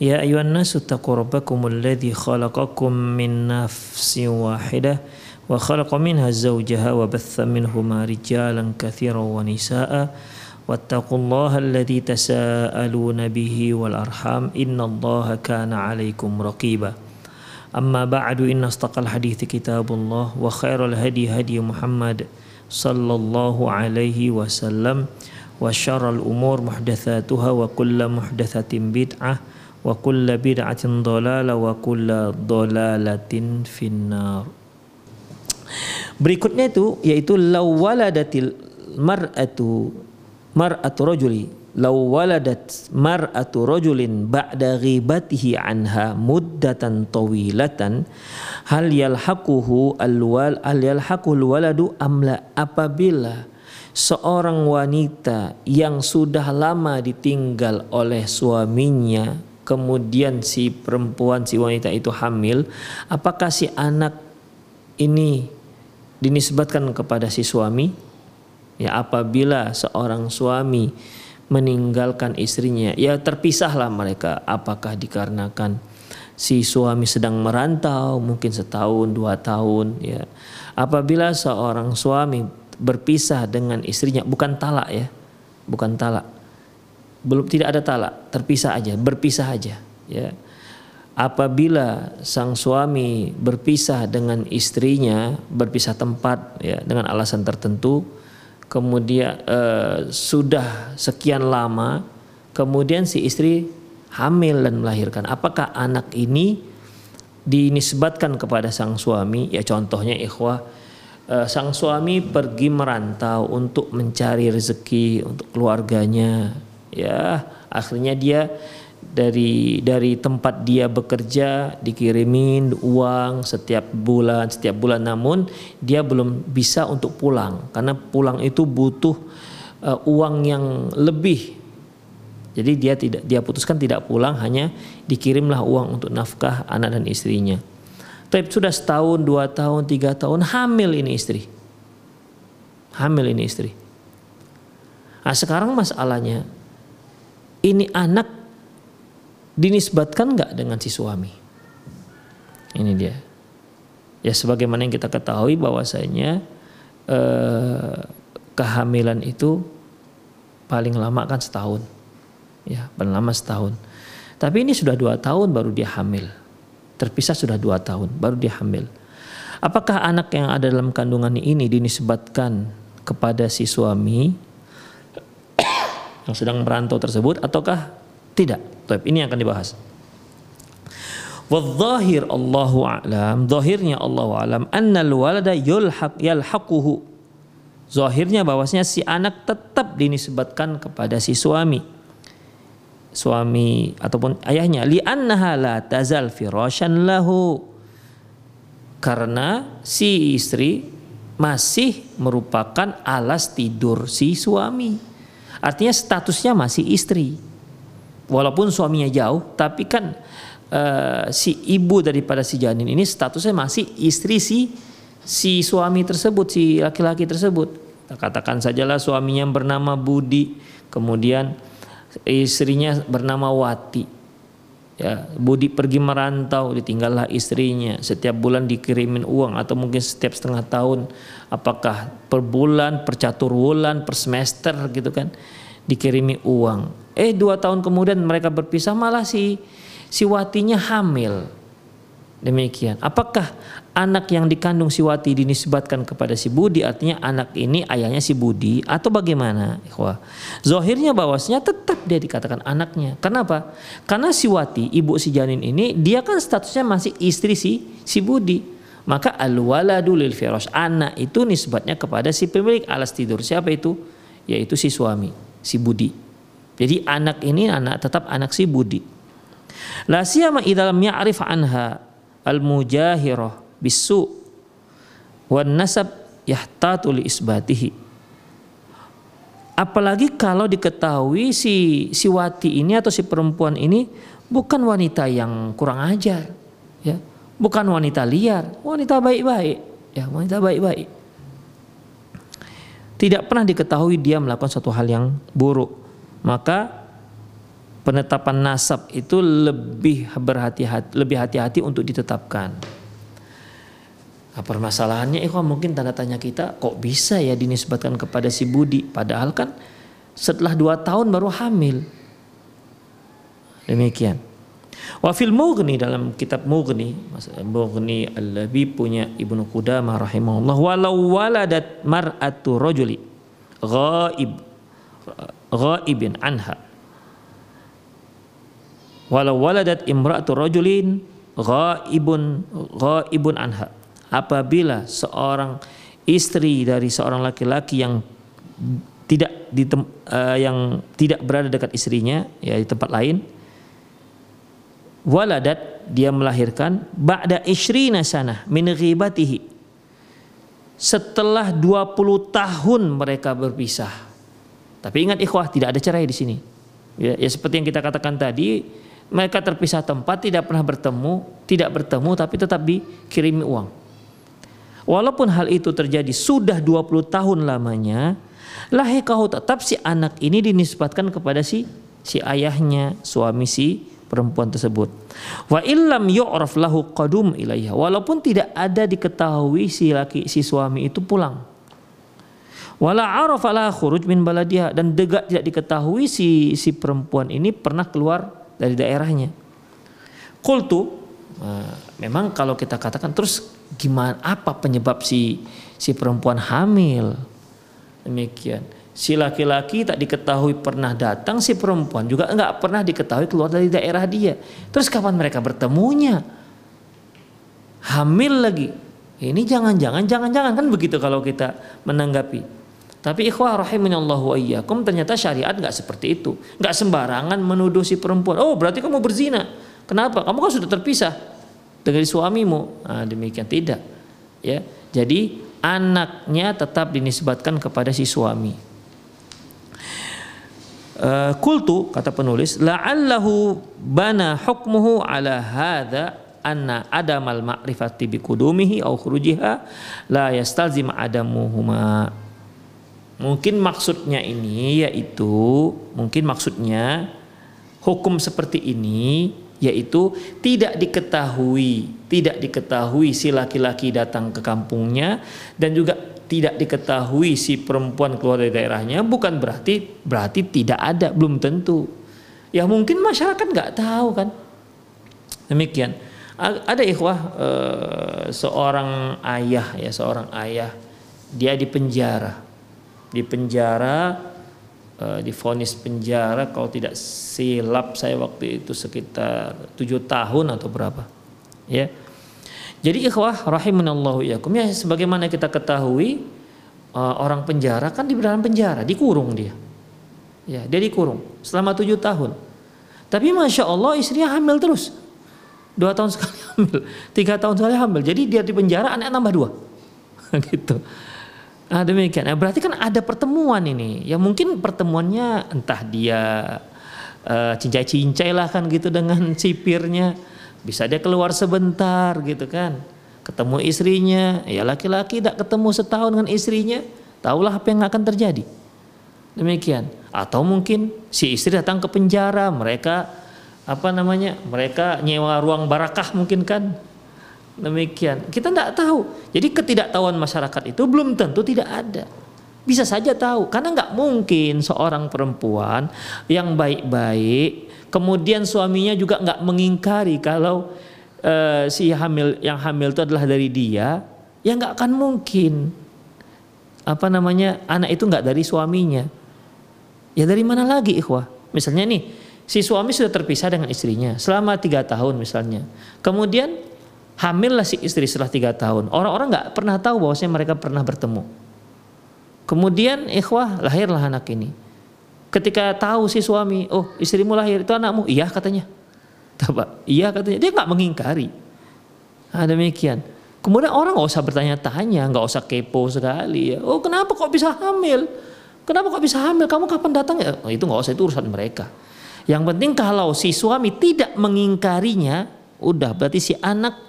يا أيها الناس اتقوا ربكم الذي خلقكم من نفس واحدة وخلق منها زوجها وبث منهما رجالا كثيرا ونساء واتقوا الله الذي تساءلون به والأرحام إن الله كان عليكم رقيبا. أما بعد إن أصدق الحديث كتاب الله وخير الهدي هدي محمد صلى الله عليه وسلم وشر الأمور محدثاتها وكل محدثة بدعة wa kulla bid'atin dolalah wa kulla dolalatin finnar. Berikutnya itu yaitu law waladatil mar'atu mar'atu rajuli law waladat mar'atu rajulin ba'da ghibatihi anha muddatan tawilatan hal yalhaquhu alwal al yalhaqul waladu amla apabila seorang wanita yang sudah lama ditinggal oleh suaminya kemudian si perempuan si wanita itu hamil apakah si anak ini dinisbatkan kepada si suami? Ya apabila seorang suami meninggalkan istrinya ya terpisahlah mereka. Apakah dikarenakan si suami sedang merantau mungkin setahun dua tahun ya. Apabila seorang suami berpisah dengan istrinya bukan talak ya bukan talak belum tidak ada talak. Terpisah aja berpisah aja ya. Apabila sang suami berpisah dengan istrinya berpisah tempat ya dengan alasan tertentu kemudian eh, sudah sekian lama kemudian si istri hamil dan melahirkan. Apakah anak ini dinisbatkan kepada sang suami? Ya contohnya ikhwah eh, sang suami pergi merantau untuk mencari rezeki untuk keluarganya ya akhirnya dia dari dari tempat dia bekerja dikirimin uang setiap bulan setiap bulan. Namun dia belum bisa untuk pulang karena pulang itu butuh uh, uang yang lebih. Jadi dia tidak dia putuskan tidak pulang hanya dikirimlah uang untuk nafkah anak dan istrinya. Tapi sudah setahun dua tahun tiga tahun hamil ini istri. Hamil ini istri. Nah sekarang masalahnya ini anak dinisbatkan nggak dengan si suami? Ini dia. Ya sebagaimana yang kita ketahui bahwasanya eh, kehamilan itu paling lama kan setahun, ya paling lama setahun. Tapi ini sudah dua tahun baru dia hamil, terpisah sudah dua tahun baru dia hamil. Apakah anak yang ada dalam kandungan ini dinisbatkan kepada si suami yang sedang merantau tersebut ataukah tidak? Tapi ini yang akan dibahas. Wadzahir Allahu a'lam, zahirnya Allahu a'lam annal walada yulhaq yalhaquhu. Zahirnya bahwasanya si anak tetap dinisbatkan kepada si suami. Suami ataupun ayahnya li annaha la tazal firashan lahu. Karena si istri masih merupakan alas tidur si suami. Artinya statusnya masih istri. Walaupun suaminya jauh, tapi kan uh, si ibu daripada si janin ini statusnya masih istri si si suami tersebut, si laki-laki tersebut. Katakan sajalah suaminya bernama Budi, kemudian istrinya bernama Wati. Ya, Budi pergi merantau, ditinggallah istrinya. Setiap bulan dikirimin uang atau mungkin setiap setengah tahun, apakah per bulan, per catur bulan, per semester gitu kan, dikirimi uang. Eh dua tahun kemudian mereka berpisah malah si si Watinya hamil. Demikian. Apakah anak yang dikandung si Wati dinisbatkan kepada si Budi artinya anak ini ayahnya si Budi atau bagaimana? Wah, Zohirnya bahwasanya tetap dia dikatakan anaknya. Kenapa? Karena si Wati ibu si janin ini dia kan statusnya masih istri si si Budi. Maka al-waladu lil firas anak itu nisbatnya kepada si pemilik alas tidur. Siapa itu? Yaitu si suami, si Budi. Jadi anak ini anak tetap anak si Budi. La siyama ya'rif anha al-mujahirah bisu wan nasab yahtatu li isbatihi. Apalagi kalau diketahui si si wati ini atau si perempuan ini bukan wanita yang kurang ajar ya. Bukan wanita liar wanita baik-baik ya wanita baik-baik. Tidak pernah diketahui dia melakukan suatu hal yang buruk. Maka penetapan nasab itu lebih berhati-hati lebih hati-hati untuk ditetapkan. Nah, permasalahannya ikhwan mungkin tanda tanya kita kok bisa ya dinisbatkan kepada si Budi padahal kan setelah dua tahun baru hamil. Demikian. Wa fil Mughni dalam kitab Mughni, Mughni Al-Labi punya Ibnu Qudamah rahimahullah walau waladat mar'atu rajuli ghaib ghaibin anha walau waladat imra'atu rajulin ghaibun ghaibun anha. Apabila seorang istri dari seorang laki-laki yang tidak di uh, yang tidak berada dekat istrinya ya di tempat lain waladat dia melahirkan ba'da isrina sana min ghibatihi. Setelah 20 tahun mereka berpisah. Tapi ingat ikhwah tidak ada cerai di sini. Ya, ya seperti yang kita katakan tadi mereka terpisah tempat, tidak pernah bertemu, tidak bertemu tapi tetap dikirimi uang. Walaupun hal itu terjadi sudah 20 tahun lamanya, lahikahu tetap si anak ini dinisbatkan kepada si si ayahnya, suami si perempuan tersebut. Wa illam yu'raf lahu qadum ilaiha. Walaupun tidak ada diketahui si laki si suami itu pulang. Wala arafa la khuruj min baladiha dan degak tidak diketahui si si perempuan ini pernah keluar dari daerahnya. Kultu, uh, memang kalau kita katakan terus gimana apa penyebab si si perempuan hamil? Demikian. Si laki-laki tak diketahui pernah datang, si perempuan juga enggak pernah diketahui keluar dari daerah dia. Terus kapan mereka bertemunya? Hamil lagi. Ini jangan-jangan, jangan-jangan kan begitu kalau kita menanggapi. Tapi ikhwah rahiminallahu wa ternyata syariat nggak seperti itu. Nggak sembarangan menuduh si perempuan. Oh berarti kamu berzina. Kenapa? Kamu kan sudah terpisah dengan suamimu. Nah, demikian tidak. Ya. Jadi anaknya tetap dinisbatkan kepada si suami. Uh, kultu kata penulis la'allahu bana hukmuhu ala hadha anna adamal ma'rifati bi kudumihi au la yastalzim adamuhuma Mungkin maksudnya ini yaitu mungkin maksudnya hukum seperti ini yaitu tidak diketahui, tidak diketahui si laki-laki datang ke kampungnya dan juga tidak diketahui si perempuan keluar dari daerahnya bukan berarti berarti tidak ada, belum tentu. Ya mungkin masyarakat nggak tahu kan. Demikian. Ada ikhwah eh, seorang ayah ya seorang ayah dia di penjara di penjara uh, difonis penjara kalau tidak silap saya waktu itu sekitar tujuh tahun atau berapa ya. Jadi ikhwah rahimanallahu yakum ya sebagaimana kita ketahui uh, orang penjara kan di dalam penjara dikurung dia ya dia dikurung selama tujuh tahun. Tapi masya Allah istrinya hamil terus. Dua tahun sekali hamil tiga tahun sekali hamil. Jadi dia di penjara anak tambah dua. Gitu Ah, demikian. Nah, berarti kan ada pertemuan ini. Ya mungkin pertemuannya entah dia uh, cincai-cincai lah kan gitu dengan sipirnya. Bisa dia keluar sebentar gitu kan. Ketemu istrinya. Ya laki-laki tidak ketemu setahun dengan istrinya. Tahulah apa yang akan terjadi. Demikian. Atau mungkin si istri datang ke penjara. Mereka apa namanya? Mereka nyewa ruang barakah mungkin kan Demikian. Kita tidak tahu. Jadi ketidaktahuan masyarakat itu belum tentu tidak ada. Bisa saja tahu karena nggak mungkin seorang perempuan yang baik-baik kemudian suaminya juga nggak mengingkari kalau uh, si hamil yang hamil itu adalah dari dia ya nggak akan mungkin apa namanya anak itu nggak dari suaminya ya dari mana lagi ikhwah misalnya nih si suami sudah terpisah dengan istrinya selama tiga tahun misalnya kemudian Hamillah si istri setelah tiga tahun. Orang-orang nggak pernah tahu bahwasanya mereka pernah bertemu. Kemudian ikhwah lahirlah anak ini. Ketika tahu si suami, oh istrimu lahir itu anakmu, iya katanya. Coba, iya katanya. Dia nggak mengingkari. Nah, demikian. Kemudian orang nggak usah bertanya-tanya, nggak usah kepo sekali ya. Oh kenapa kok bisa hamil? Kenapa kok bisa hamil? Kamu kapan datang ya? Oh, itu nggak usah itu urusan mereka. Yang penting kalau si suami tidak mengingkarinya, udah berarti si anak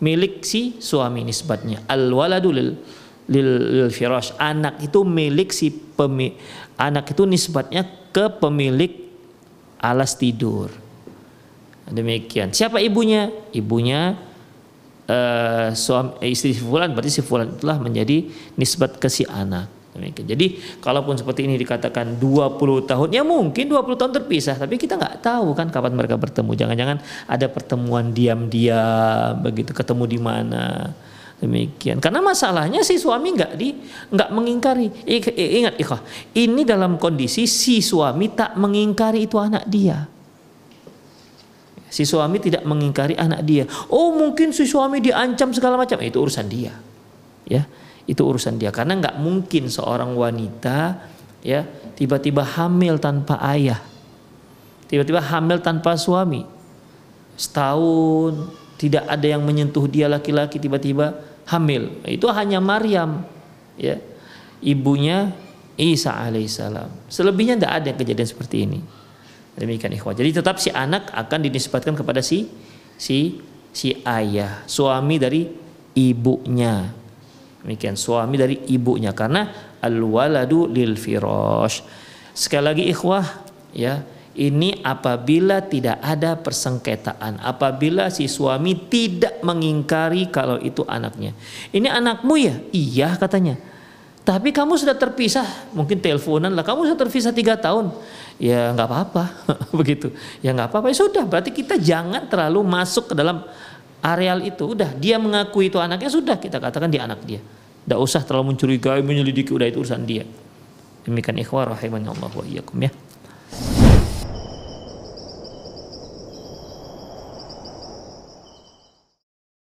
milik si suami nisbatnya. Al waladu lil lil, lil firash. Anak itu milik si pemi, anak itu nisbatnya ke pemilik alas tidur. Demikian. Siapa ibunya? Ibunya uh, suami istri si fulan. Berarti si fulan itulah menjadi nisbat ke si anak Demikian. Jadi kalaupun seperti ini dikatakan 20 tahun, ya mungkin 20 tahun terpisah, tapi kita nggak tahu kan kapan mereka bertemu. Jangan-jangan ada pertemuan diam-diam begitu ketemu di mana. Demikian. Karena masalahnya si suami nggak di nggak mengingkari. Ingat ikhwah, ini dalam kondisi si suami tak mengingkari itu anak dia. Si suami tidak mengingkari anak dia. Oh mungkin si suami diancam segala macam. Itu urusan dia. Ya itu urusan dia. Karena nggak mungkin seorang wanita ya tiba-tiba hamil tanpa ayah. Tiba-tiba hamil tanpa suami. Setahun tidak ada yang menyentuh dia laki-laki tiba-tiba hamil. Itu hanya Maryam ya. Ibunya Isa alaihissalam. Selebihnya tidak ada kejadian seperti ini. Demikian ikhwah. Jadi tetap si anak akan dinisbatkan kepada si si si ayah. Suami dari ibunya Demikian suami dari ibunya karena al-waladu lil firash. Sekali lagi ikhwah ya, ini apabila tidak ada persengketaan, apabila si suami tidak mengingkari kalau itu anaknya. Ini anakmu ya? Iya katanya. Tapi kamu sudah terpisah, mungkin teleponan lah. Kamu sudah terpisah tiga tahun, ya nggak apa-apa, begitu. Ya nggak apa-apa. Ya sudah, berarti kita jangan terlalu masuk ke dalam areal itu udah dia mengakui itu anaknya sudah kita katakan dia anak dia. Tidak usah terlalu mencurigai menyelidiki udah itu urusan dia. Demikian ikhwah rahimahnya Allah wa iyyakum ya